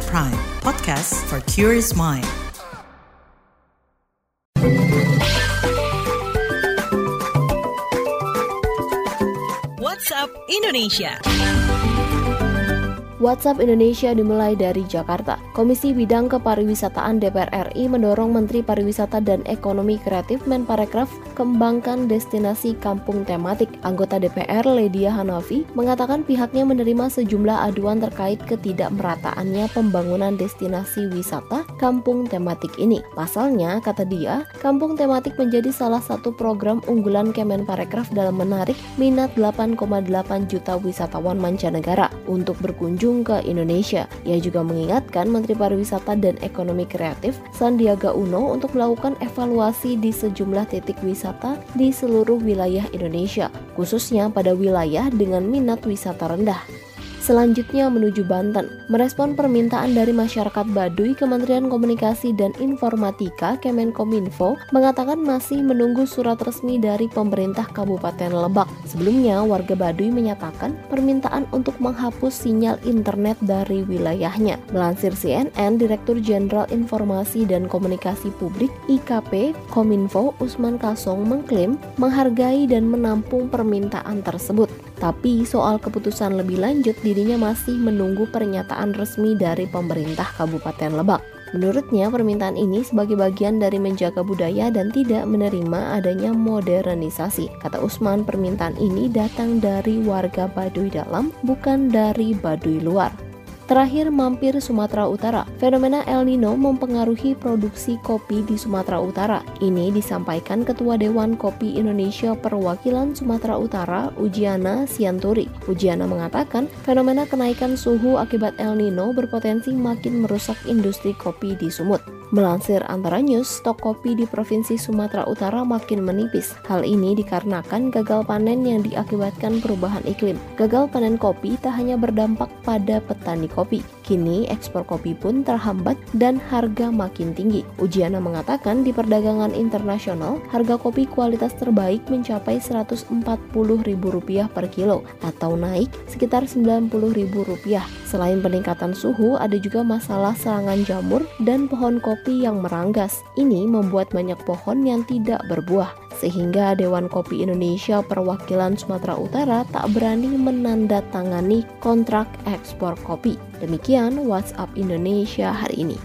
At Prime, podcast for curious mind. WhatsApp Indonesia. WhatsApp Indonesia dimulai dari Jakarta. Komisi Bidang Kepariwisataan DPR RI mendorong Menteri Pariwisata dan Ekonomi Kreatif Menparekraf kembangkan destinasi kampung tematik. Anggota DPR Ledia Hanafi mengatakan pihaknya menerima sejumlah aduan terkait ketidakmerataannya pembangunan destinasi wisata kampung tematik ini. Pasalnya, kata dia, kampung tematik menjadi salah satu program unggulan Kemenparekraf dalam menarik minat 8,8 juta wisatawan mancanegara untuk berkunjung ke Indonesia. Ia juga mengingatkan Menteri Pariwisata dan Ekonomi Kreatif Sandiaga Uno untuk melakukan evaluasi di sejumlah titik wisata di seluruh wilayah Indonesia, khususnya pada wilayah dengan minat wisata rendah. Selanjutnya menuju Banten. Merespon permintaan dari masyarakat Baduy, Kementerian Komunikasi dan Informatika Kemenkominfo mengatakan masih menunggu surat resmi dari pemerintah Kabupaten Lebak. Sebelumnya, warga Baduy menyatakan permintaan untuk menghapus sinyal internet dari wilayahnya. Melansir CNN, Direktur Jenderal Informasi dan Komunikasi Publik IKP Kominfo Usman Kasong mengklaim menghargai dan menampung permintaan tersebut. Tapi soal keputusan lebih lanjut dirinya masih menunggu pernyataan resmi dari pemerintah Kabupaten Lebak. Menurutnya, permintaan ini sebagai bagian dari menjaga budaya dan tidak menerima adanya modernisasi. Kata Usman, permintaan ini datang dari warga Baduy dalam, bukan dari Baduy luar. Terakhir mampir Sumatera Utara. Fenomena El Nino mempengaruhi produksi kopi di Sumatera Utara. Ini disampaikan Ketua Dewan Kopi Indonesia Perwakilan Sumatera Utara, Ujiana Sianturi. Ujiana mengatakan, fenomena kenaikan suhu akibat El Nino berpotensi makin merusak industri kopi di Sumut. Melansir antara news, stok kopi di Provinsi Sumatera Utara makin menipis. Hal ini dikarenakan gagal panen yang diakibatkan perubahan iklim. Gagal panen kopi tak hanya berdampak pada petani kopi, Kini ekspor kopi pun terhambat dan harga makin tinggi. Ujiana mengatakan di perdagangan internasional, harga kopi kualitas terbaik mencapai Rp140.000 per kilo atau naik sekitar Rp90.000. Selain peningkatan suhu, ada juga masalah serangan jamur dan pohon kopi yang meranggas. Ini membuat banyak pohon yang tidak berbuah sehingga Dewan Kopi Indonesia perwakilan Sumatera Utara tak berani menandatangani kontrak ekspor kopi. Demikian WhatsApp Indonesia hari ini.